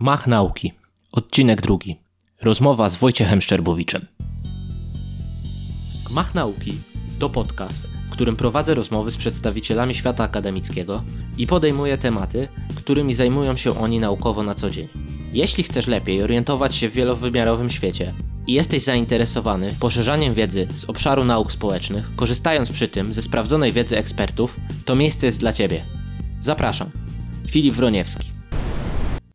Gmach Nauki, odcinek drugi. Rozmowa z Wojciechem Szczerbowiczem. Gmach Nauki to podcast, w którym prowadzę rozmowy z przedstawicielami świata akademickiego i podejmuję tematy, którymi zajmują się oni naukowo na co dzień. Jeśli chcesz lepiej orientować się w wielowymiarowym świecie i jesteś zainteresowany poszerzaniem wiedzy z obszaru nauk społecznych, korzystając przy tym ze sprawdzonej wiedzy ekspertów, to miejsce jest dla Ciebie. Zapraszam. Filip Wroniewski.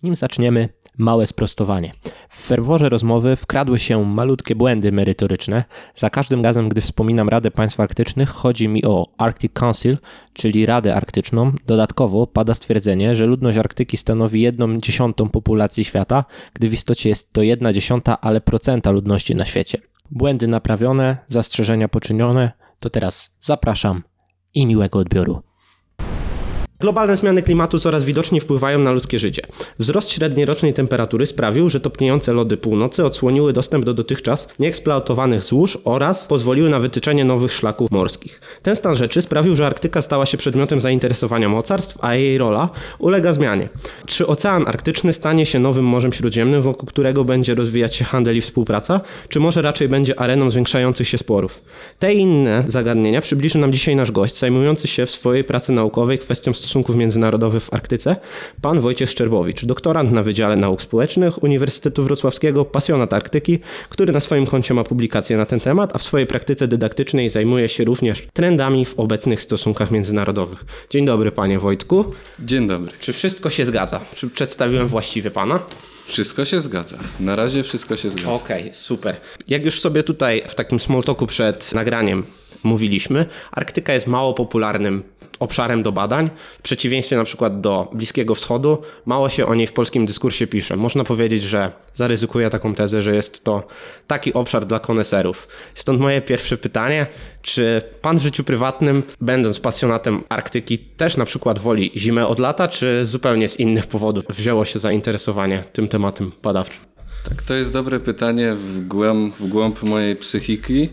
Nim zaczniemy, małe sprostowanie. W ferworze rozmowy wkradły się malutkie błędy merytoryczne. Za każdym razem, gdy wspominam Radę Państw Arktycznych, chodzi mi o Arctic Council, czyli Radę Arktyczną. Dodatkowo pada stwierdzenie, że ludność Arktyki stanowi jedną dziesiątą populacji świata, gdy w istocie jest to jedna dziesiąta, ale procenta ludności na świecie. Błędy naprawione, zastrzeżenia poczynione, to teraz zapraszam i miłego odbioru. Globalne zmiany klimatu coraz widoczniej wpływają na ludzkie życie. Wzrost średniej rocznej temperatury sprawił, że topniejące lody północy odsłoniły dostęp do dotychczas nieeksploatowanych złóż oraz pozwoliły na wytyczenie nowych szlaków morskich. Ten stan rzeczy sprawił, że Arktyka stała się przedmiotem zainteresowania mocarstw, a jej rola ulega zmianie. Czy Ocean Arktyczny stanie się nowym Morzem Śródziemnym, wokół którego będzie rozwijać się handel i współpraca, czy może raczej będzie areną zwiększających się sporów? Te i inne zagadnienia przybliży nam dzisiaj nasz gość, zajmujący się w swojej pracy naukowej kwestią stosunków Stosunków Międzynarodowych w Arktyce, pan Wojciech Szczerbowicz, doktorant na Wydziale Nauk Społecznych Uniwersytetu Wrocławskiego, pasjonat Arktyki, który na swoim koncie ma publikacje na ten temat, a w swojej praktyce dydaktycznej zajmuje się również trendami w obecnych stosunkach międzynarodowych. Dzień dobry, panie Wojtku. Dzień dobry. Czy wszystko się zgadza? Czy przedstawiłem właściwie pana? Wszystko się zgadza. Na razie wszystko się zgadza. Okej, okay, super. Jak już sobie tutaj w takim small talku przed nagraniem mówiliśmy, Arktyka jest mało popularnym obszarem do badań. W przeciwieństwie na przykład do Bliskiego Wschodu, mało się o niej w polskim dyskursie pisze. Można powiedzieć, że zaryzykuję taką tezę, że jest to taki obszar dla koneserów. Stąd moje pierwsze pytanie, czy pan w życiu prywatnym, będąc pasjonatem Arktyki, też na przykład woli zimę od lata, czy zupełnie z innych powodów wzięło się zainteresowanie tym tematem badawczym? Tak, to jest dobre pytanie w głąb, w głąb mojej psychiki.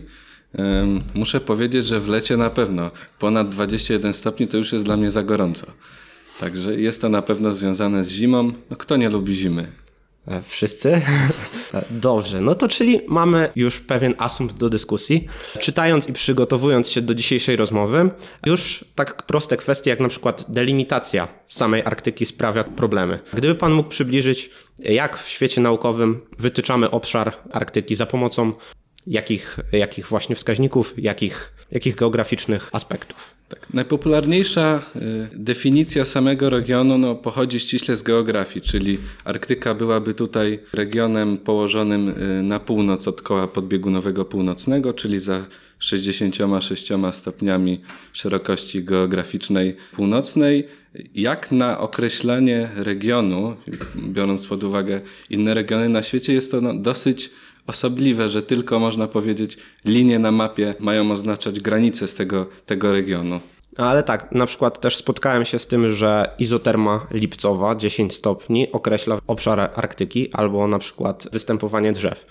Muszę powiedzieć, że w lecie na pewno ponad 21 stopni to już jest dla mnie za gorąco. Także jest to na pewno związane z zimą. No, kto nie lubi zimy? E, wszyscy? Dobrze, no to czyli mamy już pewien asumpt do dyskusji. Czytając i przygotowując się do dzisiejszej rozmowy, już tak proste kwestie jak na przykład delimitacja samej Arktyki sprawia problemy. Gdyby Pan mógł przybliżyć, jak w świecie naukowym wytyczamy obszar Arktyki za pomocą jakich, jakich właśnie wskaźników, jakich, jakich geograficznych aspektów. Tak. Najpopularniejsza y, definicja samego regionu no, pochodzi ściśle z geografii, czyli Arktyka byłaby tutaj regionem położonym y, na północ od koła podbiegunowego północnego, czyli za 66 stopniami szerokości geograficznej północnej. Jak na określenie regionu, biorąc pod uwagę inne regiony na świecie, jest to no, dosyć osobliwe, że tylko można powiedzieć linie na mapie mają oznaczać granice z tego, tego regionu. Ale tak, na przykład też spotkałem się z tym, że izoterma lipcowa 10 stopni określa obszar Arktyki albo na przykład występowanie drzew.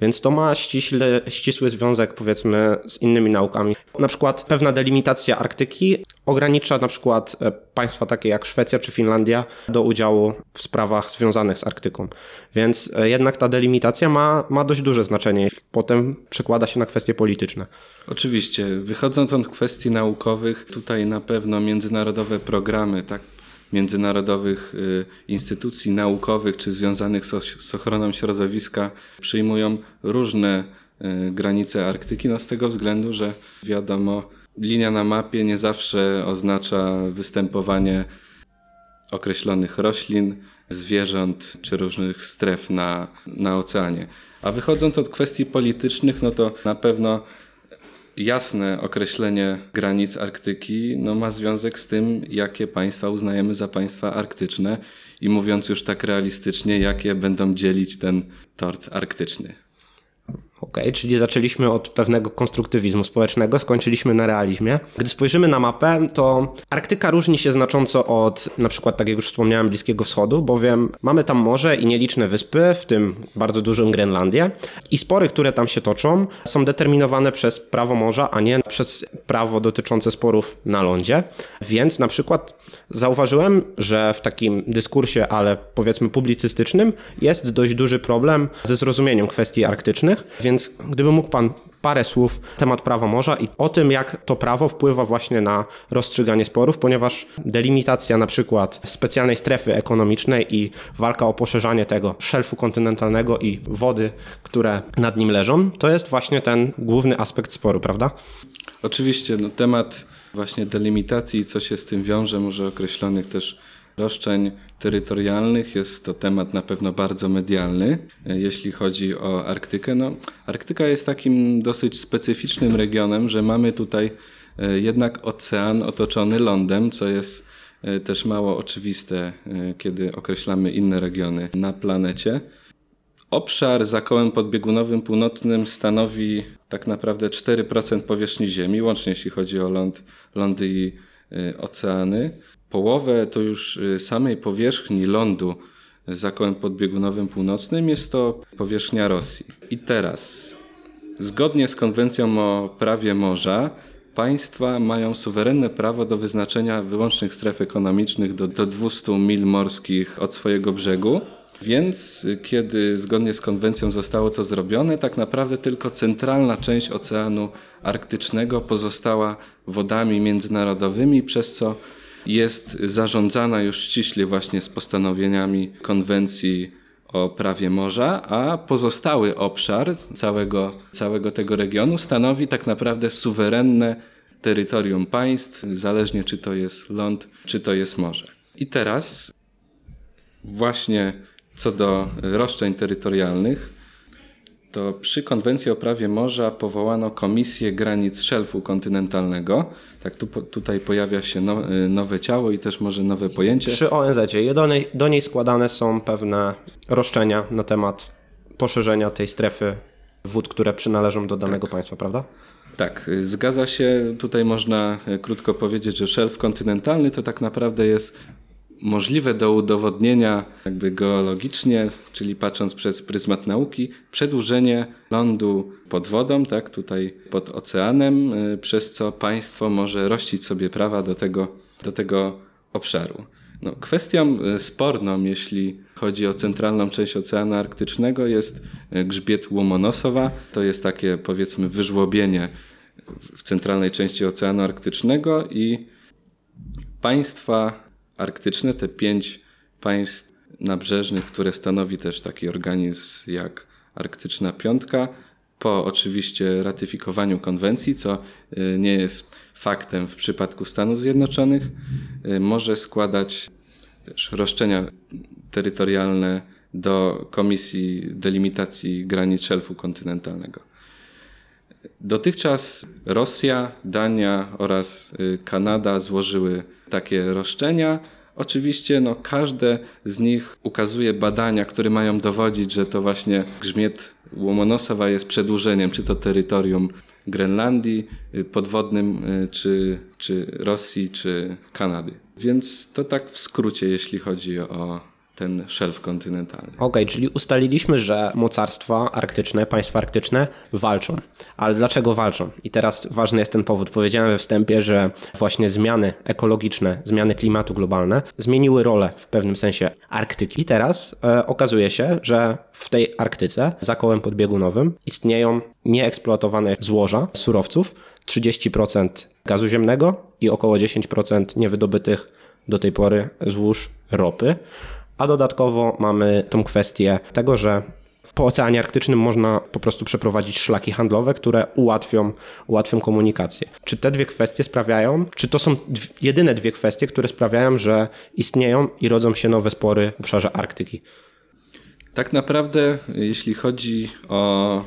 Więc to ma ściśle, ścisły związek powiedzmy z innymi naukami. Na przykład pewna delimitacja Arktyki ogranicza na przykład e, państwa takie jak Szwecja czy Finlandia do udziału w sprawach związanych z Arktyką. Więc e, jednak ta delimitacja ma, ma dość duże znaczenie i potem przekłada się na kwestie polityczne. Oczywiście, wychodząc od kwestii naukowych, tutaj na pewno międzynarodowe programy, tak międzynarodowych y, instytucji naukowych czy związanych z ochroną środowiska przyjmują różne y, granice Arktyki, no z tego względu, że wiadomo, linia na mapie nie zawsze oznacza występowanie określonych roślin, zwierząt czy różnych stref na, na oceanie. A wychodząc od kwestii politycznych, no to na pewno jasne określenie granic Arktyki no, ma związek z tym, jakie państwa uznajemy za państwa arktyczne i mówiąc już tak realistycznie, jakie będą dzielić ten tort arktyczny. Okej, czyli zaczęliśmy od pewnego konstruktywizmu społecznego, skończyliśmy na realizmie. Gdy spojrzymy na mapę, to Arktyka różni się znacząco od na przykład, tak jak już wspomniałem, Bliskiego Wschodu, bowiem mamy tam morze i nieliczne wyspy, w tym bardzo dużą Grenlandię. I spory, które tam się toczą, są determinowane przez prawo morza, a nie przez prawo dotyczące sporów na lądzie. Więc na przykład zauważyłem, że w takim dyskursie, ale powiedzmy publicystycznym, jest dość duży problem ze zrozumieniem kwestii arktycznych, więc gdyby mógł Pan parę słów temat prawa morza i o tym, jak to prawo wpływa właśnie na rozstrzyganie sporów, ponieważ delimitacja na przykład specjalnej strefy ekonomicznej i walka o poszerzanie tego szelfu kontynentalnego i wody, które nad nim leżą, to jest właśnie ten główny aspekt sporu, prawda? Oczywiście no, temat właśnie delimitacji i co się z tym wiąże, może określonych też roszczeń terytorialnych. Jest to temat na pewno bardzo medialny, e, jeśli chodzi o Arktykę. No, Arktyka jest takim dosyć specyficznym regionem, że mamy tutaj e, jednak ocean otoczony lądem, co jest e, też mało oczywiste, kiedy określamy inne regiony na planecie. Obszar za kołem podbiegunowym północnym stanowi tak naprawdę 4% powierzchni Ziemi, łącznie jeśli chodzi o ląd, lądy i oceany połowę to już y, samej powierzchni lądu za kołem podbiegunowym północnym jest to powierzchnia Rosji. I teraz, zgodnie z konwencją o prawie morza, państwa mają suwerenne prawo do wyznaczenia wyłącznych stref ekonomicznych do, do 200 mil morskich od swojego brzegu. Więc y, kiedy zgodnie z konwencją zostało to zrobione, tak naprawdę tylko centralna część Oceanu Arktycznego pozostała wodami międzynarodowymi, przez co jest zarządzana już ściśle właśnie z postanowieniami konwencji o prawie morza, a pozostały obszar całego, całego tego regionu stanowi tak naprawdę suwerenne terytorium państw, zależnie czy to jest ląd, czy to jest morze. I teraz właśnie co do roszczeń terytorialnych, to przy konwencji o prawie morza powołano Komisję Granic Szelfu Kontynentalnego. Tak, tu, tutaj pojawia się no, y, nowe ciało i też może nowe pojęcie. Przy ONZ do niej, do niej składane są pewne roszczenia na temat poszerzenia tej strefy wód, które przynależą do danego tak. państwa, prawda? Tak, y, zgadza się. Tutaj można y, krótko powiedzieć, że szelf kontynentalny to tak naprawdę jest możliwe do udowodnienia jakby geologicznie, czyli patrząc przez pryzmat nauki, przedłużenie lądu pod wodą, tak, tutaj pod oceanem, y, przez co państwo może rościć sobie prawa do tego, do tego obszaru. No, kwestią y, sporną, jeśli chodzi o centralną część Oceanu Arktycznego, jest y, grzbiet Łomonosowa. To jest takie, powiedzmy, wyżłobienie w centralnej części Oceanu Arktycznego i państwa arktyczne, te pięć państw nabrzeżnych, które stanowi też taki organizm jak Arktyczna Piątka, po oczywiście ratyfikowaniu konwencji, co y, nie jest faktem w przypadku Stanów Zjednoczonych, y, może składać też roszczenia terytorialne do Komisji Delimitacji Granic Szelfu Kontynentalnego. Dotychczas Rosja, Dania oraz y, Kanada złożyły takie roszczenia. Oczywiście no, każde z nich ukazuje badania, które mają dowodzić, że to właśnie grzmiet Łomonosowa jest przedłużeniem czy to terytorium Grenlandii y, podwodnym, y, czy, czy Rosji, czy Kanady. Więc to tak w skrócie, jeśli chodzi o ten szelf kontynentalny. Okej, okay, czyli ustaliliśmy, że mocarstwa arktyczne, państwa arktyczne walczą. Ale dlaczego walczą? I teraz ważny jest ten powód. Powiedziałem we wstępie, że właśnie zmiany ekologiczne, zmiany klimatu globalne zmieniły rolę w pewnym sensie Arktyki. I teraz e, okazuje się, że w tej Arktyce, za kołem podbiegunowym, istnieją nieeksploatowane złoża surowców, 30% gazu ziemnego i około 10% niewydobytych do tej pory złóż ropy. A dodatkowo mamy tą kwestię tego, że po Oceanie Arktycznym można po prostu przeprowadzić szlaki handlowe, które ułatwią, ułatwią komunikację. Czy te dwie kwestie sprawiają, czy to są jedyne dwie kwestie, które sprawiają, że istnieją i rodzą się nowe spory w obszarze Arktyki? Tak naprawdę, jeśli chodzi o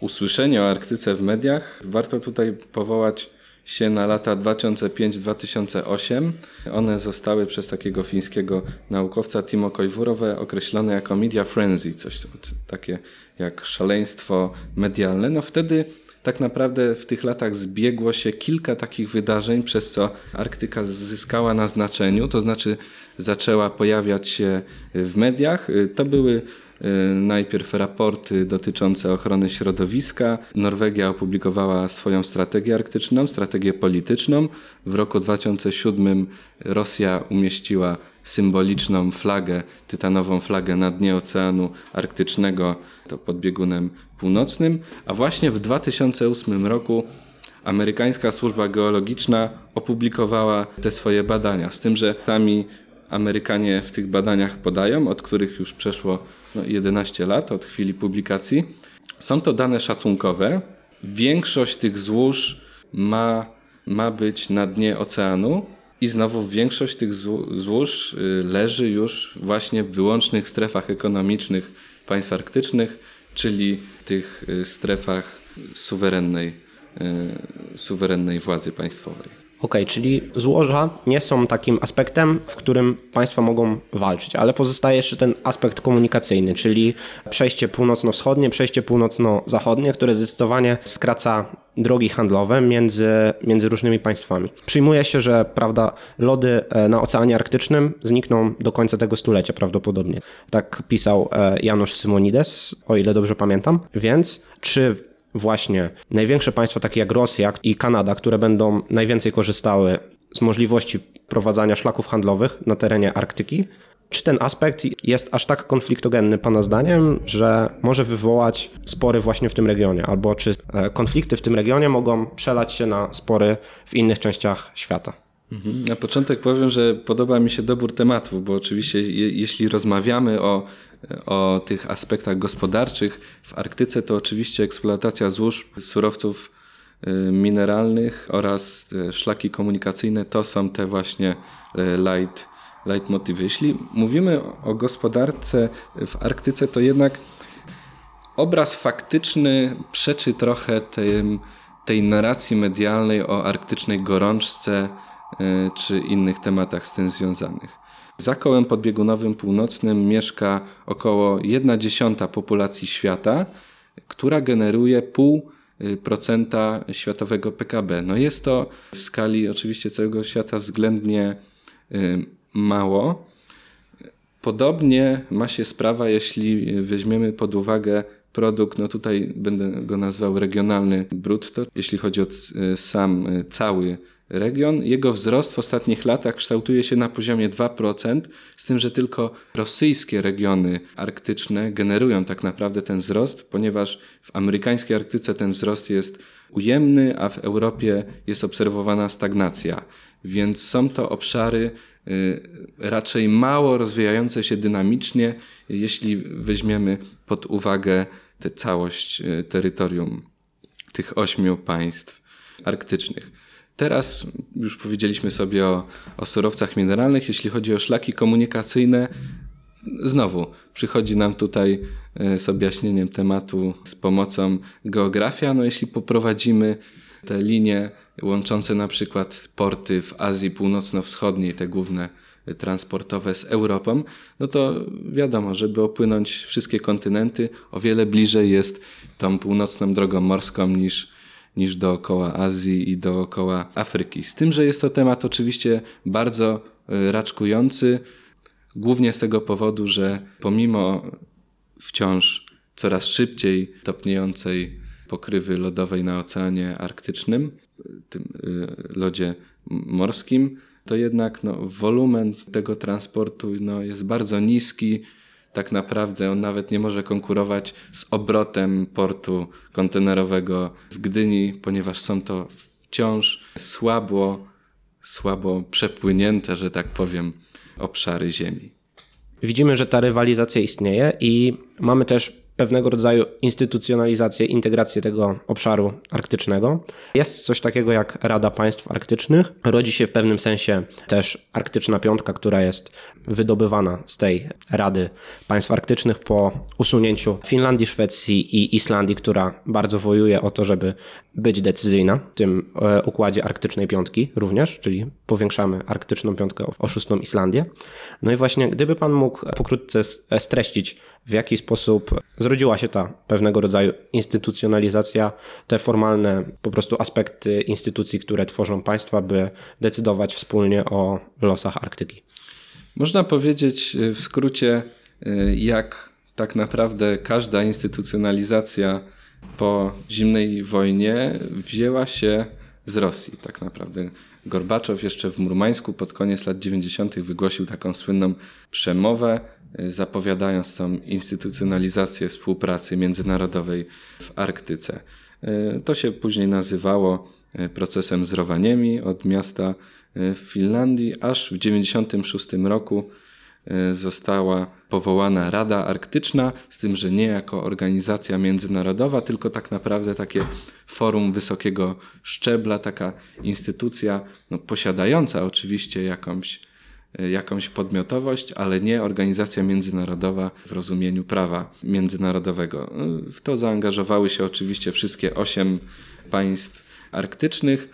usłyszenie o Arktyce w mediach, warto tutaj powołać się na lata 2005-2008. One zostały przez takiego fińskiego naukowca Timo Koivurowe określone jako media frenzy, coś takie jak szaleństwo medialne. No wtedy tak naprawdę w tych latach zbiegło się kilka takich wydarzeń, przez co Arktyka zyskała na znaczeniu, to znaczy zaczęła pojawiać się w mediach. To były najpierw raporty dotyczące ochrony środowiska. Norwegia opublikowała swoją strategię arktyczną, strategię polityczną. W roku 2007 Rosja umieściła symboliczną flagę, tytanową flagę na dnie Oceanu Arktycznego, to pod biegunem północnym, a właśnie w 2008 roku amerykańska służba geologiczna opublikowała te swoje badania, z tym, że sami Amerykanie w tych badaniach podają, od których już przeszło no, 11 lat od chwili publikacji. Są to dane szacunkowe. Większość tych złóż ma, ma być na dnie oceanu, i znowu większość tych złóż y, leży już właśnie w wyłącznych strefach ekonomicznych państw arktycznych, czyli tych y, strefach suwerennej, y, suwerennej władzy państwowej. Okay, czyli złoża nie są takim aspektem, w którym państwa mogą walczyć, ale pozostaje jeszcze ten aspekt komunikacyjny, czyli przejście północno-wschodnie, przejście północno-zachodnie, które zdecydowanie skraca drogi handlowe między, między różnymi państwami. Przyjmuje się, że prawda, lody e, na Oceanie Arktycznym znikną do końca tego stulecia prawdopodobnie. Tak pisał e, Janusz Simonides, o ile dobrze pamiętam. Więc czy właśnie największe państwa takie jak Rosja i Kanada, które będą najwięcej korzystały z możliwości prowadzenia szlaków handlowych na terenie Arktyki, czy ten aspekt jest aż tak konfliktogenny Pana zdaniem, że może wywołać spory właśnie w tym regionie? Albo czy e, konflikty w tym regionie mogą przelać się na spory w innych częściach świata? Mhm. Na początek powiem, że podoba mi się dobór tematów, bo oczywiście je, jeśli rozmawiamy o, o tych aspektach gospodarczych w Arktyce, to oczywiście eksploatacja złóż surowców y, mineralnych oraz y, szlaki komunikacyjne to są te właśnie y, light, light motywy. Jeśli mówimy o gospodarce w Arktyce, to jednak obraz faktyczny przeczy trochę tej, tej narracji medialnej o arktycznej gorączce czy innych tematach z tym związanych. Za kołem podbiegunowym północnym mieszka około 1 dziesiąta populacji świata, która generuje pół e, procenta światowego PKB. No jest to w skali oczywiście całego świata względnie e, mało. Podobnie ma się sprawa, jeśli weźmiemy pod uwagę produkt, no tutaj będę go nazwał regionalny brutto, jeśli chodzi o sam cały region. Jego wzrost w ostatnich latach kształtuje się na poziomie 2%, z tym, że tylko rosyjskie regiony arktyczne generują tak naprawdę ten wzrost, ponieważ w amerykańskiej Arktyce ten wzrost jest ujemny, a w Europie jest obserwowana stagnacja. Więc są to obszary y, raczej mało rozwijające się dynamicznie, jeśli weźmiemy pod uwagę tę całość y, terytorium tych ośmiu państw arktycznych. Teraz już powiedzieliśmy sobie o, o surowcach mineralnych. Jeśli chodzi o szlaki komunikacyjne, znowu przychodzi nam tutaj e, z objaśnieniem tematu z pomocą geografia. No jeśli poprowadzimy te linie łączące na przykład porty w Azji Północno-Wschodniej, te główne transportowe z Europą, no to wiadomo, żeby opłynąć wszystkie kontynenty, o wiele bliżej jest tą północną drogą morską niż niż dookoła Azji i dookoła Afryki. Z tym, że jest to temat oczywiście bardzo e, raczkujący, głównie z tego powodu, że pomimo wciąż coraz szybciej topniejącej pokrywy lodowej na Oceanie Arktycznym, tym e, lodzie morskim, to jednak no, wolumen tego transportu no, jest bardzo niski tak naprawdę on nawet nie może konkurować z obrotem portu kontenerowego w Gdyni, ponieważ są to wciąż słabo, słabo przepłynięte, że tak powiem, obszary ziemi. Widzimy, że ta rywalizacja istnieje i mamy też pewnego rodzaju instytucjonalizację, integrację tego obszaru arktycznego. Jest coś takiego jak Rada Państw Arktycznych. Rodzi się w pewnym sensie też Arktyczna Piątka, która jest wydobywana z tej Rady Państw Arktycznych po usunięciu Finlandii, Szwecji i Islandii, która bardzo wojuje o to, żeby być decyzyjna w tym e, układzie Arktycznej Piątki również, czyli powiększamy Arktyczną Piątkę o szóstą Islandię. No i właśnie, gdyby Pan mógł pokrótce streścić, w jaki sposób zrodziła się ta pewnego rodzaju instytucjonalizacja, te formalne po prostu aspekty instytucji, które tworzą państwa, by decydować wspólnie o losach Arktyki. Można powiedzieć w skrócie, jak tak naprawdę każda instytucjonalizacja po zimnej wojnie wzięła się z Rosji. Tak naprawdę Gorbaczow jeszcze w Murmańsku pod koniec lat 90. wygłosił taką słynną przemowę, y, zapowiadając tą instytucjonalizację współpracy międzynarodowej w Arktyce. Y, to się później nazywało y, procesem z od miasta w Finlandii, aż w 96 roku została powołana Rada Arktyczna, z tym, że nie jako organizacja międzynarodowa, tylko tak naprawdę takie forum wysokiego szczebla, taka instytucja no, posiadająca oczywiście jakąś, e, jakąś podmiotowość, ale nie organizacja międzynarodowa w rozumieniu prawa międzynarodowego. E, w to zaangażowały się oczywiście wszystkie osiem państw arktycznych.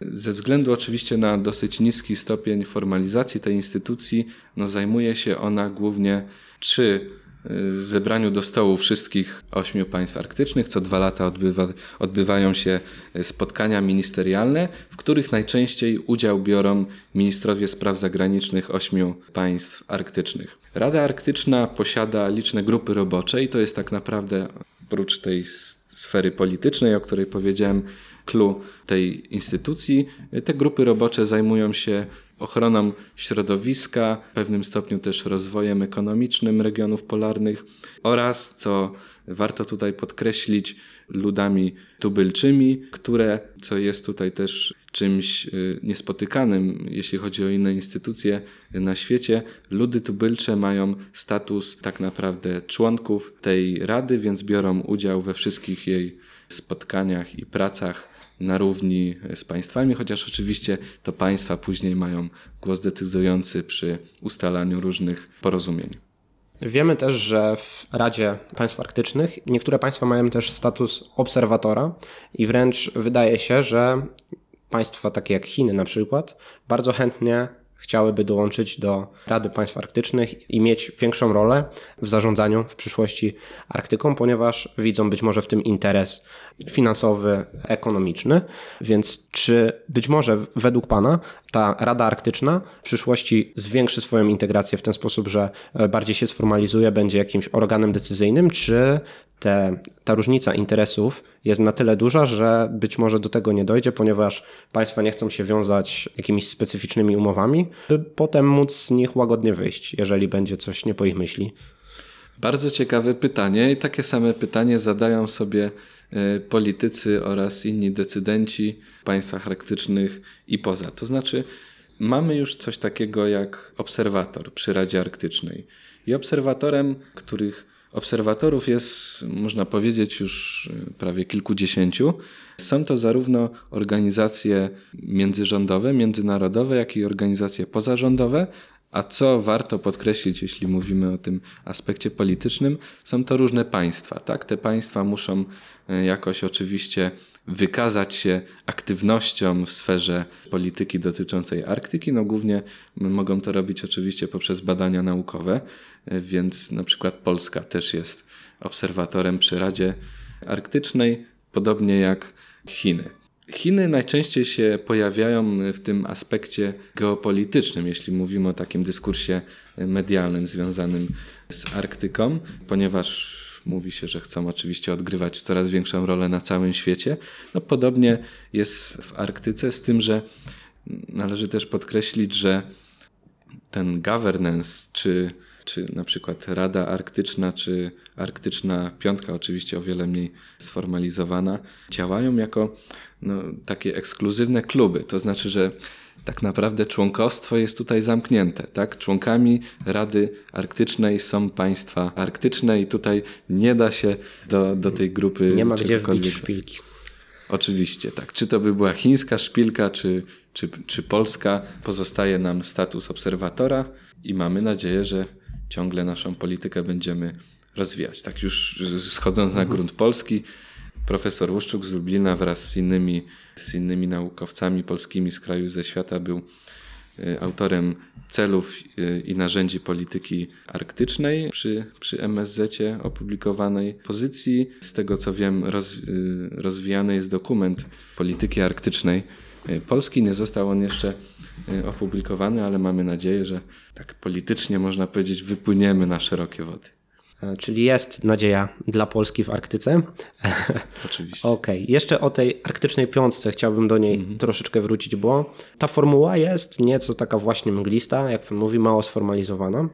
Ze względu oczywiście na dosyć niski stopień formalizacji tej instytucji, no zajmuje się ona głównie czy y, zebraniu do stołu wszystkich ośmiu państw arktycznych. Co dwa lata odbywa, odbywają się spotkania ministerialne, w których najczęściej udział biorą ministrowie spraw zagranicznych ośmiu państw arktycznych. Rada Arktyczna posiada liczne grupy robocze i to jest tak naprawdę oprócz tej sfery politycznej, o której powiedziałem, clue tej instytucji. Te grupy robocze zajmują się ochroną środowiska, w pewnym stopniu też rozwojem ekonomicznym regionów polarnych oraz, co warto tutaj podkreślić, ludami tubylczymi, które, co jest tutaj też czymś y, niespotykanym, jeśli chodzi o inne instytucje na świecie, ludy tubylcze mają status tak naprawdę członków tej rady, więc biorą udział we wszystkich jej spotkaniach i pracach na równi z państwami, chociaż oczywiście to państwa później mają głos decydujący przy ustalaniu różnych porozumień. Wiemy też, że w Radzie Państw Arktycznych niektóre państwa mają też status obserwatora i wręcz wydaje się, że państwa takie jak Chiny na przykład bardzo chętnie chciałyby dołączyć do Rady Państw Arktycznych i mieć większą rolę w zarządzaniu w przyszłości Arktyką, ponieważ widzą być może w tym interes finansowy, ekonomiczny. Więc czy być może według Pana ta Rada Arktyczna w przyszłości zwiększy swoją integrację w ten sposób, że bardziej się sformalizuje, będzie jakimś organem decyzyjnym, czy te, ta różnica interesów jest na tyle duża, że być może do tego nie dojdzie, ponieważ państwa nie chcą się wiązać jakimiś specyficznymi umowami, by potem móc z nich łagodnie wyjść, jeżeli będzie coś nie po ich myśli. Bardzo ciekawe pytanie i takie same pytanie zadają sobie e, politycy oraz inni decydenci w państwach arktycznych i poza. To znaczy, mamy już coś takiego jak obserwator przy Radzie Arktycznej. I obserwatorem, których Obserwatorów jest, można powiedzieć, już y, prawie kilkudziesięciu. Są to zarówno organizacje międzyrządowe, międzynarodowe, jak i organizacje pozarządowe, a co warto podkreślić, jeśli mówimy o tym aspekcie politycznym, są to różne państwa. Tak? Te państwa muszą y, jakoś oczywiście wykazać się aktywnością w sferze polityki dotyczącej Arktyki. No głównie mogą to robić oczywiście poprzez badania naukowe, więc na przykład Polska też jest obserwatorem przy Radzie Arktycznej, podobnie jak Chiny. Chiny najczęściej się pojawiają w tym aspekcie geopolitycznym, jeśli mówimy o takim dyskursie medialnym związanym z Arktyką, ponieważ mówi się, że chcą oczywiście odgrywać coraz większą rolę na całym świecie. No, podobnie jest w Arktyce, z tym, że należy też podkreślić, że ten governance, czy, czy na przykład Rada Arktyczna, czy Arktyczna Piątka, oczywiście o wiele mniej sformalizowana, działają jako no, takie ekskluzywne kluby. To znaczy, że tak naprawdę członkostwo jest tutaj zamknięte. Tak? Członkami Rady Arktycznej są państwa arktyczne i tutaj nie da się do, do tej grupy Nie ma gdzie wbić szpilki. Oczywiście, tak. Czy to by była chińska szpilka, czy, czy, czy polska, pozostaje nam status obserwatora i mamy nadzieję, że ciągle naszą politykę będziemy rozwijać. Tak już schodząc na grunt polski, profesor Łuszczuk z Lublina wraz z innymi, z innymi naukowcami polskimi z kraju ze świata był y, autorem celów y, i narzędzi polityki arktycznej przy, przy MSZ opublikowanej pozycji. Z tego co wiem, roz, y, rozwijany jest dokument polityki arktycznej Polski. Nie został on jeszcze opublikowany, ale mamy nadzieję, że tak politycznie można powiedzieć, wypłyniemy na szerokie wody. E, Czyli jest nadzieja dla Polski w Arktyce. Oczywiście. Okej, jeszcze o tej arktycznej piątce chciałbym do niej troszeczkę wrócić, bo ta formuła jest nieco taka właśnie mglista, jak pan mówi, mało sformalizowana.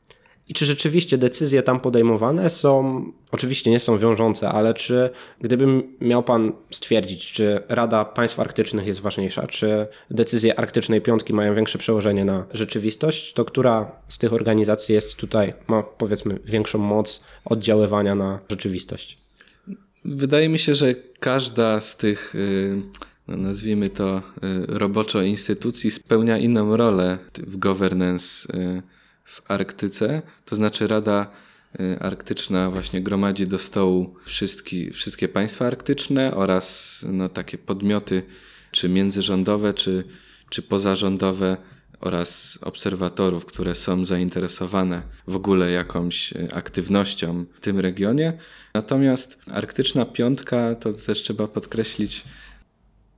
I czy rzeczywiście decyzje tam podejmowane są, oczywiście nie są wiążące, ale czy gdybym miał pan stwierdzić, czy Rada Państw Arktycznych jest ważniejsza, czy decyzje arktycznej piątki mają większe przełożenie na rzeczywistość, to która z tych organizacji jest tutaj, ma powiedzmy większą moc oddziaływania na rzeczywistość? Wydaje mi się, że każda z tych, y, no nazwijmy to, y, roboczo instytucji spełnia inną rolę w governance y, w Arktyce. To znaczy Rada y, Arktyczna właśnie gromadzi do stołu wszystkie, wszystkie państwa arktyczne oraz no, takie podmioty, czy międzyrządowe, czy, czy pozarządowe oraz obserwatorów, które są zainteresowane w ogóle jakąś e, aktywnością w tym regionie. Natomiast Arktyczna Piątka, to też trzeba podkreślić,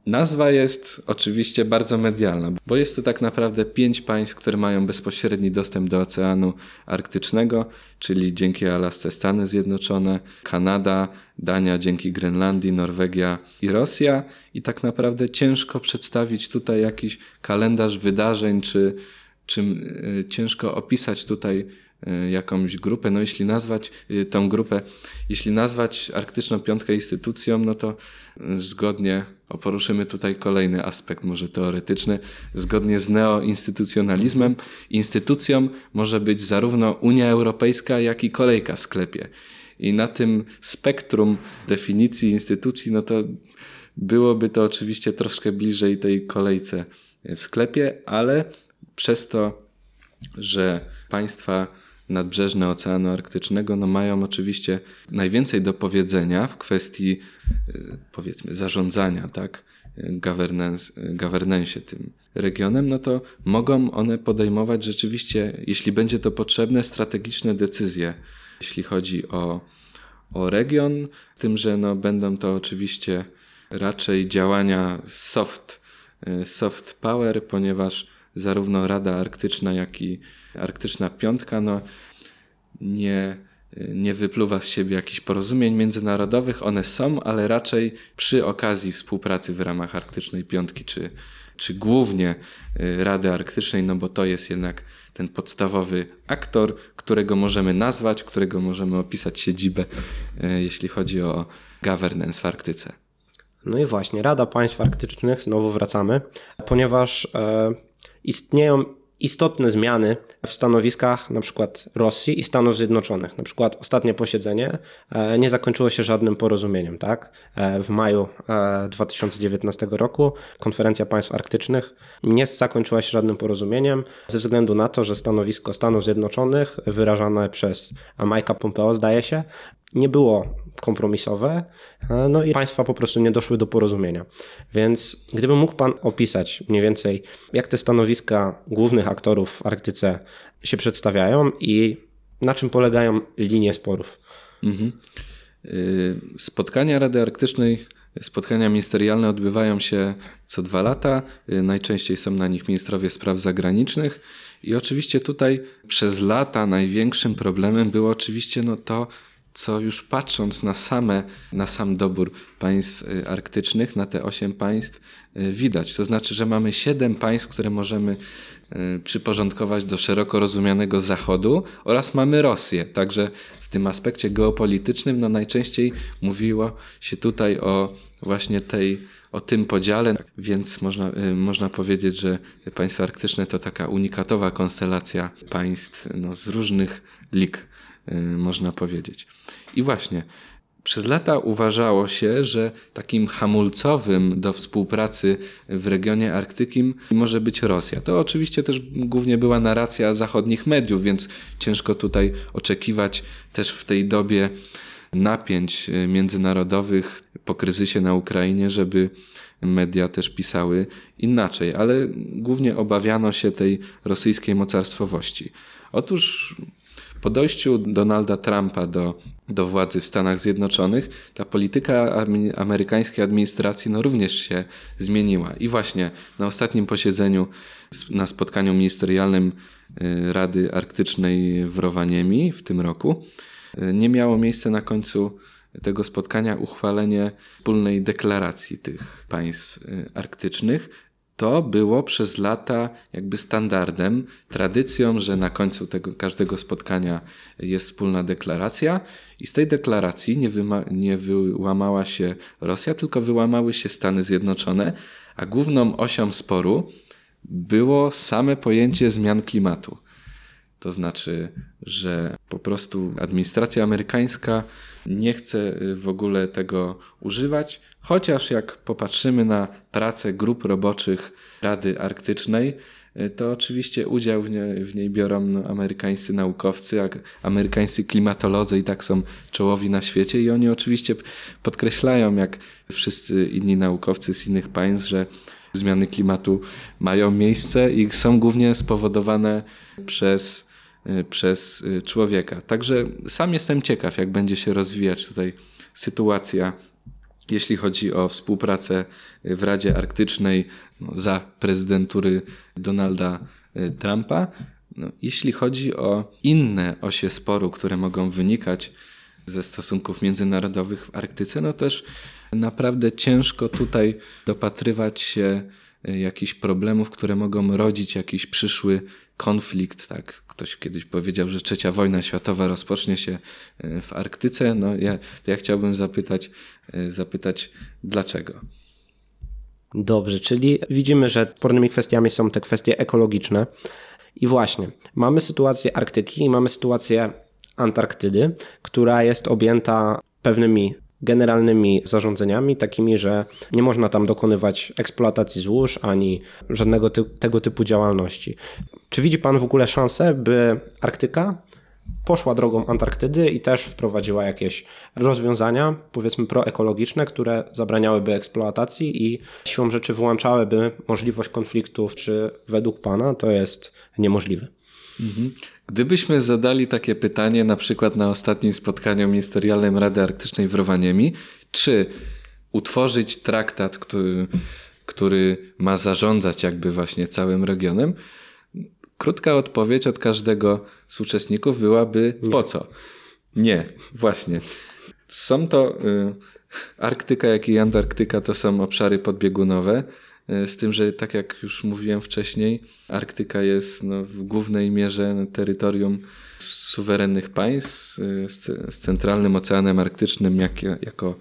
Nazwa jest oczywiście bardzo medialna, bo jest to tak naprawdę pięć państw, które mają bezpośredni dostęp do Oceanu Arktycznego, czyli dzięki Alasce Stany Zjednoczone, Kanada, Dania dzięki Grenlandii, Norwegia i Rosja. I tak naprawdę ciężko przedstawić tutaj jakiś kalendarz wydarzeń, czy, czy y, ciężko opisać tutaj jakąś grupę. No jeśli nazwać y, tą grupę, jeśli nazwać Arktyczną Piątkę instytucją, no to y, zgodnie, o poruszymy tutaj kolejny aspekt, może teoretyczny, zgodnie z neoinstytucjonalizmem, instytucją może być zarówno Unia Europejska, jak i kolejka w sklepie. I na tym spektrum definicji instytucji, no to byłoby to oczywiście troszkę bliżej tej kolejce w sklepie, ale przez to, że państwa nadbrzeżne Oceanu Arktycznego no mają oczywiście najwięcej do powiedzenia w kwestii y, powiedzmy zarządzania, tak, governance, tym regionem, no to mogą one podejmować rzeczywiście, jeśli będzie to potrzebne, strategiczne decyzje, jeśli chodzi o, o region, tym, że no będą to oczywiście raczej działania soft, y, soft power, ponieważ zarówno Rada Arktyczna, jak i Arktyczna Piątka no, nie, nie wypluwa z siebie jakichś porozumień międzynarodowych. One są, ale raczej przy okazji współpracy w ramach Arktycznej Piątki, czy, czy głównie y, Rady Arktycznej, no bo to jest jednak ten podstawowy aktor, którego możemy nazwać, którego możemy opisać siedzibę, y, jeśli chodzi o governance w Arktyce. No i właśnie, Rada Państw Arktycznych, znowu wracamy, ponieważ e, istnieją istotne zmiany w stanowiskach na przykład Rosji i Stanów Zjednoczonych. Na przykład ostatnie posiedzenie e, nie zakończyło się żadnym porozumieniem, tak? E, w maju e, 2019 roku konferencja państw arktycznych nie zakończyła się żadnym porozumieniem ze względu na to, że stanowisko Stanów Zjednoczonych wyrażane przez Mike'a Pompeo zdaje się nie było kompromisowe, e, no i państwa po prostu nie doszły do porozumienia. Więc gdyby mógł Pan opisać mniej więcej, jak te stanowiska głównych aktorów w Arktyce się przedstawiają i na czym polegają linie sporów. Mhm. Y, Spotkania Rady Arktycznej, spotkania ministerialne odbywają się co dwa lata. Y, Najczęściej są na nich ministrowie spraw zagranicznych. I oczywiście tutaj przez lata największym problemem było oczywiście no to, co już patrząc na same, na sam dobór państw y, arktycznych, na te osiem państw, y, widać. To znaczy, że mamy siedem państw, które możemy y, przyporządkować do szeroko rozumianego Zachodu oraz mamy Rosję. Także w tym aspekcie geopolitycznym no najczęściej mówiło się tutaj o właśnie tej o tym podziale, więc można, można powiedzieć, że państwa arktyczne to taka unikatowa konstelacja państw no, z różnych lig można powiedzieć. I właśnie, przez lata uważało się, że takim hamulcowym do współpracy w regionie arktykim może być Rosja. To oczywiście też głównie była narracja zachodnich mediów, więc ciężko tutaj oczekiwać też w tej dobie napięć y, międzynarodowych po kryzysie na Ukrainie, żeby media też pisały inaczej, ale głównie obawiano się tej rosyjskiej mocarstwowości. Otóż po dojściu Donalda Trumpa do, do władzy w Stanach Zjednoczonych, ta polityka amerykańskiej administracji no, również się zmieniła. I właśnie na ostatnim posiedzeniu, na spotkaniu ministerialnym y, Rady Arktycznej w Rowaniemi w tym roku, y, nie miało miejsca na końcu tego spotkania uchwalenie wspólnej deklaracji tych państw y, arktycznych, to było przez lata jakby standardem, tradycją, że na końcu tego, każdego spotkania jest wspólna deklaracja i z tej deklaracji nie, nie wyłamała się Rosja, tylko wyłamały się Stany Zjednoczone, a główną osią sporu było same pojęcie zmian klimatu. To znaczy, że po prostu administracja amerykańska nie chce w ogóle tego używać, Chociaż jak popatrzymy na pracę grup roboczych Rady Arktycznej, y, to oczywiście udział w niej, w niej biorą no, amerykańscy naukowcy, amerykańscy klimatolodzy i tak są czołowi na świecie i oni oczywiście podkreślają, jak wszyscy inni naukowcy z innych państw, że zmiany klimatu mają miejsce i są głównie spowodowane przez, y, przez y, człowieka. Także sam jestem ciekaw, jak będzie się rozwijać tutaj sytuacja jeśli chodzi o współpracę w Radzie Arktycznej no, za prezydentury Donalda Trumpa, no, jeśli chodzi o inne osie sporu, które mogą wynikać ze stosunków międzynarodowych w Arktyce, no też naprawdę ciężko tutaj dopatrywać się jakichś problemów, które mogą rodzić jakiś przyszły konflikt, tak? Ktoś kiedyś powiedział, że trzecia wojna światowa rozpocznie się e, w Arktyce. No ja, ja chciałbym zapytać, e, zapytać dlaczego. Dobrze, czyli widzimy, że spornymi kwestiami są te kwestie ekologiczne. I właśnie, mamy sytuację Arktyki i mamy sytuację Antarktydy, która jest objęta pewnymi generalnymi zarządzeniami, takimi, że nie można tam dokonywać eksploatacji złóż ani żadnego ty tego typu działalności. Czy widzi Pan w ogóle szansę, by Arktyka poszła drogą Antarktydy i też wprowadziła jakieś rozwiązania, powiedzmy proekologiczne, które zabraniałyby eksploatacji i siłą rzeczy wyłączałyby możliwość konfliktów, czy według Pana to jest niemożliwe? Mhm. Gdybyśmy zadali takie pytanie na przykład na ostatnim spotkaniu ministerialnym Rady Arktycznej w Rowaniemi, czy utworzyć traktat, który, który ma zarządzać jakby właśnie całym regionem, krótka odpowiedź od każdego z uczestników byłaby po co? Nie, właśnie. Są to y, Arktyka, jak i Antarktyka to są obszary podbiegunowe. E, z tym, że tak jak już mówiłem wcześniej, Arktyka jest no, w głównej mierze terytorium suwerennych państw e, z, z centralnym Oceanem Arktycznym jak, jako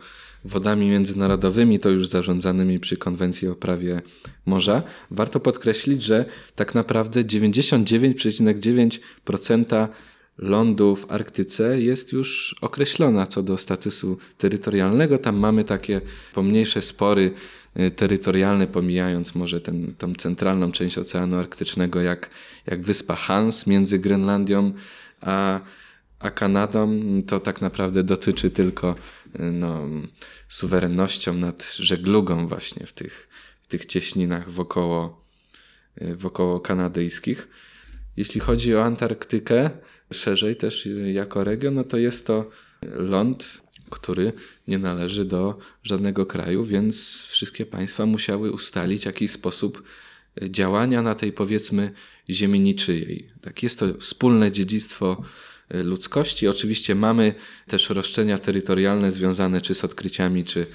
wodami międzynarodowymi, to już zarządzanymi przy konwencji o prawie morza. Warto podkreślić, że tak naprawdę 99,9% lądu w Arktyce jest już określona co do statusu terytorialnego. Tam mamy takie pomniejsze spory terytorialne, pomijając może ten, tą centralną część Oceanu Arktycznego, jak, jak wyspa Hans między Grenlandią a, a Kanadą, to tak naprawdę dotyczy tylko y, no, suwerennością nad żeglugą właśnie w tych, w tych cieśninach wokoło, y, wokoło kanadyjskich. Jeśli chodzi o Antarktykę, szerzej też jako region, no to jest to ląd który nie należy do żadnego kraju, więc wszystkie państwa musiały ustalić jakiś sposób działania na tej powiedzmy ziemi niczyjej. Tak jest to wspólne dziedzictwo y, ludzkości. Oczywiście mamy też roszczenia terytorialne związane czy z odkryciami, czy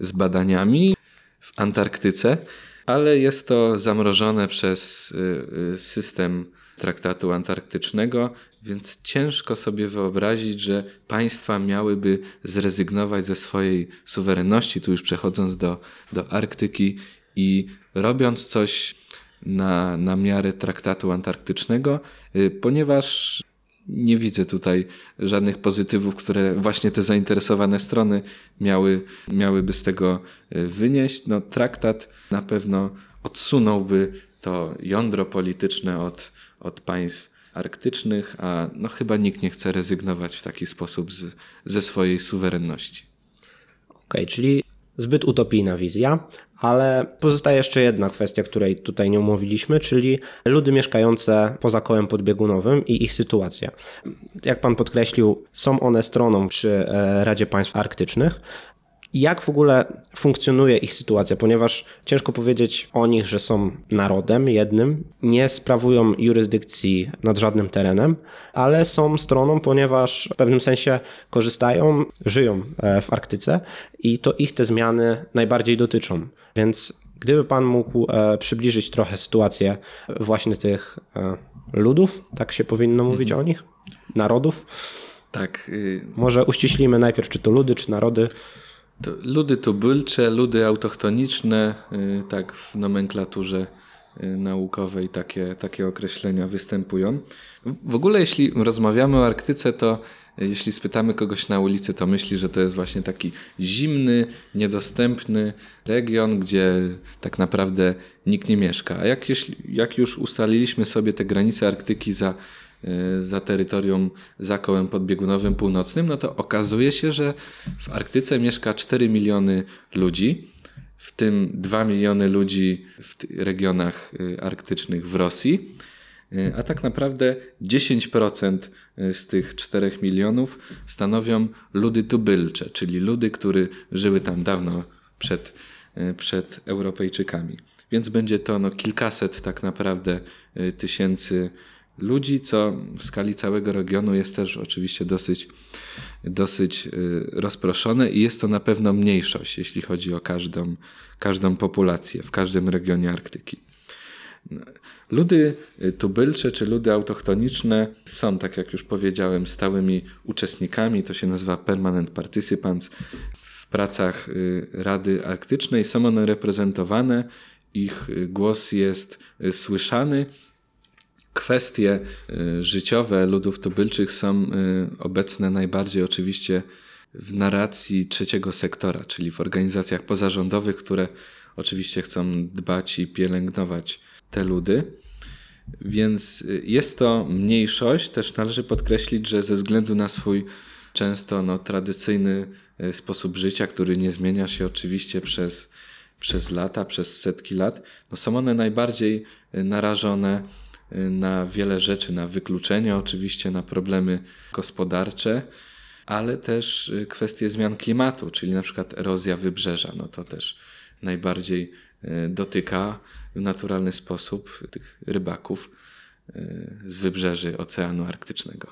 z badaniami w Antarktyce, ale jest to zamrożone przez y, system traktatu antarktycznego, więc ciężko sobie wyobrazić, że państwa miałyby zrezygnować ze swojej suwerenności, tu już przechodząc do, do Arktyki i robiąc coś na, na miarę traktatu antarktycznego, y, ponieważ nie widzę tutaj żadnych pozytywów, które właśnie te zainteresowane strony miały, miałyby z tego y, wynieść. No, traktat na pewno odsunąłby to jądro polityczne od, od państw arktycznych, a no chyba nikt nie chce rezygnować w taki sposób z, ze swojej suwerenności. Okej, czyli zbyt utopijna wizja, ale pozostaje jeszcze jedna kwestia, której tutaj nie omówiliśmy, czyli ludy mieszkające poza kołem podbiegunowym i ich sytuacja. Jak pan podkreślił, są one stroną przy e, Radzie Państw Arktycznych. Jak w ogóle funkcjonuje ich sytuacja, ponieważ ciężko powiedzieć o nich, że są narodem jednym, nie sprawują jurysdykcji nad żadnym terenem, ale są stroną, ponieważ w pewnym sensie korzystają, żyją e, w Arktyce i to ich te zmiany najbardziej dotyczą. Więc gdyby pan mógł e, przybliżyć trochę sytuację właśnie tych e, ludów, tak się powinno mówić o nich, narodów, Tak, y, może uściślimy najpierw, czy to ludy, czy narody. To ludy tubylcze, ludy autochtoniczne, y, tak w nomenklaturze y, naukowej takie, takie określenia występują. W ogóle jeśli rozmawiamy o Arktyce, to y, jeśli spytamy kogoś na ulicy, to myśli, że to jest właśnie taki zimny, niedostępny region, gdzie tak naprawdę nikt nie mieszka. A jak, jeśli, jak już ustaliliśmy sobie te granice Arktyki za za terytorium za kołem podbiegunowym północnym, no to okazuje się, że w Arktyce mieszka 4 miliony ludzi, w tym 2 miliony ludzi w regionach y, arktycznych w Rosji, y, a tak naprawdę 10% z tych 4 milionów stanowią ludy tubylcze, czyli ludy, które żyły tam dawno przed, y, przed Europejczykami. Więc będzie to no, kilkaset tak naprawdę y, tysięcy ludzi, co w skali całego regionu jest też oczywiście dosyć, dosyć y, rozproszone i jest to na pewno mniejszość, jeśli chodzi o każdą, każdą populację w każdym regionie Arktyki. Ludy tubylcze czy ludy autochtoniczne są, tak jak już powiedziałem, stałymi uczestnikami, to się nazywa permanent participants w pracach y, Rady Arktycznej. Są one reprezentowane, ich głos jest y, słyszany. Kwestie y, życiowe ludów tubylczych są y, obecne najbardziej oczywiście w narracji trzeciego sektora, czyli w organizacjach pozarządowych, które oczywiście chcą dbać i pielęgnować te ludy. Więc y, jest to mniejszość. Też należy podkreślić, że ze względu na swój często no, tradycyjny sposób życia, który nie zmienia się oczywiście przez, przez lata, przez setki lat, no, są one najbardziej narażone na wiele rzeczy, na wykluczenie, oczywiście na problemy gospodarcze, ale też y, kwestie zmian klimatu, czyli na przykład erozja wybrzeża. No to też najbardziej y, dotyka w naturalny sposób tych rybaków y, z wybrzeży Oceanu Arktycznego.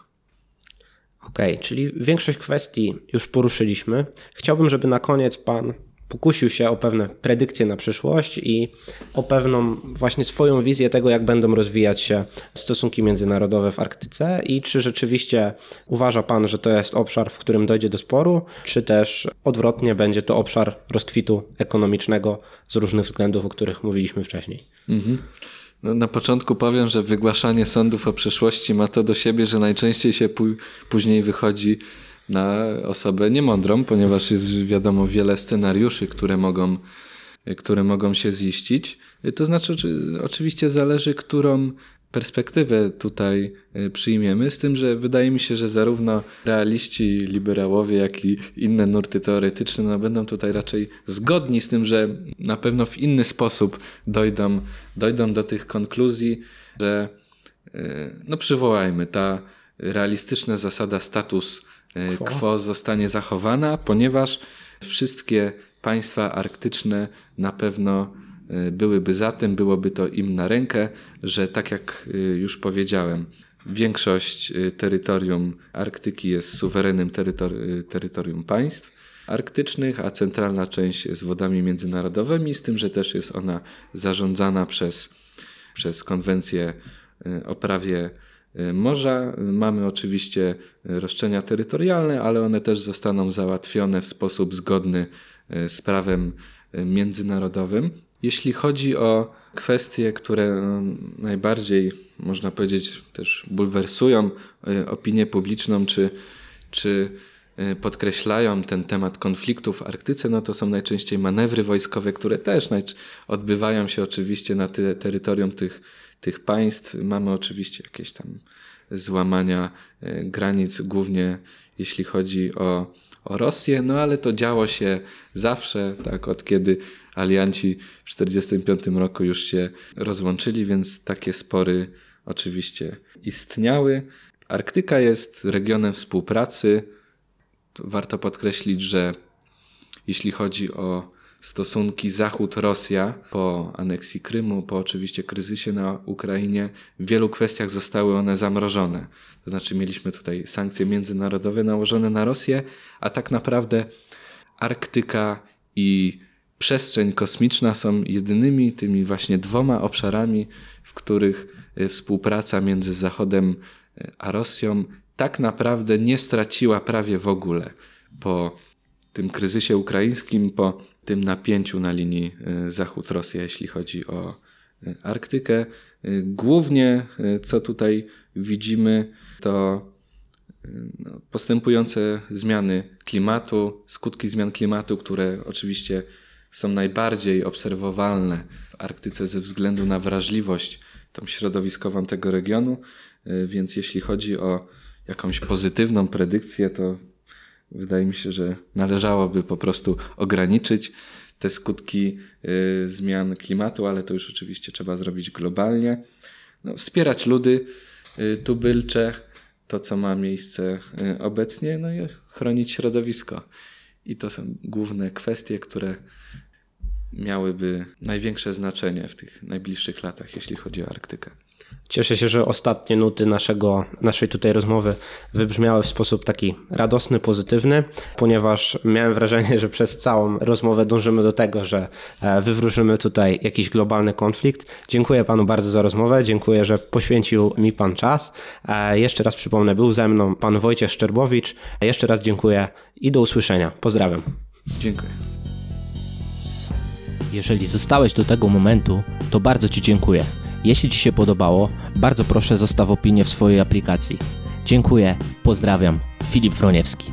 Okej, czyli większość kwestii już poruszyliśmy. Chciałbym, żeby na koniec Pan pokusił się o pewne predykcje na przyszłość i o pewną właśnie swoją wizję tego, jak będą rozwijać się stosunki międzynarodowe w Arktyce i czy rzeczywiście uważa Pan, że to jest obszar, w którym dojdzie do sporu, czy też odwrotnie będzie to obszar rozkwitu ekonomicznego z różnych względów, o których mówiliśmy wcześniej. No, na początku powiem, że wygłaszanie sądów o przeszłości ma to do siebie, że najczęściej się pó- później wychodzi na osobę niemądrą, ponieważ jest wiadomo wiele scenariuszy, które mogą, które mogą się ziścić. To znaczy, oczy- oczywiście zależy, którą perspektywę tutaj y, przyjmiemy, z tym, że wydaje mi się, że zarówno realiści, liberałowie, jak i inne nurty teoretyczne no, będą tutaj raczej zgodni z tym, że na pewno w inny sposób dojdą, dojdą do tych konkluzji, że y, no przywołajmy, ta realistyczna zasada status Quo. quo zostanie zachowana, ponieważ wszystkie państwa arktyczne na pewno y, byłyby za tym, byłoby to im na rękę, że tak jak y, już powiedziałem, Większość terytorium Arktyki jest suwerennym y, terytorium państw arktycznych, a centralna część jest wodami międzynarodowymi, z tym, że też jest ona zarządzana przez, przez konwencję o prawie morza. Mamy oczywiście y, roszczenia terytorialne, ale one też zostaną załatwione w sposób zgodny y, z prawem y, międzynarodowym. Jeśli chodzi o kwestie, które najbardziej, można powiedzieć, też bulwersują y, opinię publiczną, czy, czy y, podkreślają ten temat konfliktów w Arktyce, no to są najczęściej manewry wojskowe, które też odbywają się oczywiście na terytorium tych, tych państw. Mamy oczywiście jakieś tam złamania y, granic, głównie jeśli chodzi o, o Rosję, no ale to działo się zawsze, tak od kiedy alianci w 1945 roku już się rozłączyli, więc takie spory oczywiście istniały. Arktyka jest regionem współpracy. To Warto podkreślić, że jeśli chodzi o stosunki Zachód-Rosja po aneksji Krymu, po oczywiście kryzysie na Ukrainie, w wielu kwestiach zostały one zamrożone. To znaczy mieliśmy tutaj sankcje międzynarodowe nałożone na Rosję, a tak naprawdę Arktyka i przestrzeń kosmiczna są jedynymi tymi właśnie dwoma obszarami, w których e, współpraca między Zachodem e, a Rosją tak naprawdę nie straciła prawie w ogóle po tym kryzysie ukraińskim, po tym napięciu na linii e, Zachód-Rosja, jeśli chodzi o e, Arktykę. E, Głównie, co tutaj widzimy, to no, postępujące zmiany klimatu, skutki zmian klimatu, które oczywiście są najbardziej obserwowalne w Arktyce ze względu na wrażliwość tą środowiskową tego regionu, Y, więc jeśli chodzi o jakąś pozytywną predykcję, to wydaje mi się, że należałoby po prostu ograniczyć te skutki y, zmian klimatu, ale to już oczywiście trzeba zrobić globalnie. No, wspierać ludy y, tubylcze, to co ma miejsce y, obecnie, no i chronić środowisko. I to są główne kwestie, które miałyby największe znaczenie w tych najbliższych latach, jeśli chodzi o Arktykę. Cieszę się, że ostatnie nuty naszego, naszej tutaj rozmowy wybrzmiały w sposób taki radosny, pozytywny, ponieważ miałem wrażenie, że przez całą rozmowę dążymy do tego, że e, wywróżymy tutaj jakiś globalny konflikt. Dziękuję panu bardzo za rozmowę, dziękuję, że poświęcił mi pan czas. E, Jeszcze raz przypomnę, był ze mną pan Wojciech Szczerbowicz. Jeszcze raz dziękuję i do usłyszenia. Pozdrawiam. Dziękuję. Jeżeli zostałeś do tego momentu, to bardzo Ci dziękuję. Jeśli Ci się podobało, bardzo proszę zostaw opinię w swojej aplikacji. Dziękuję, pozdrawiam, Filip Wroniewski.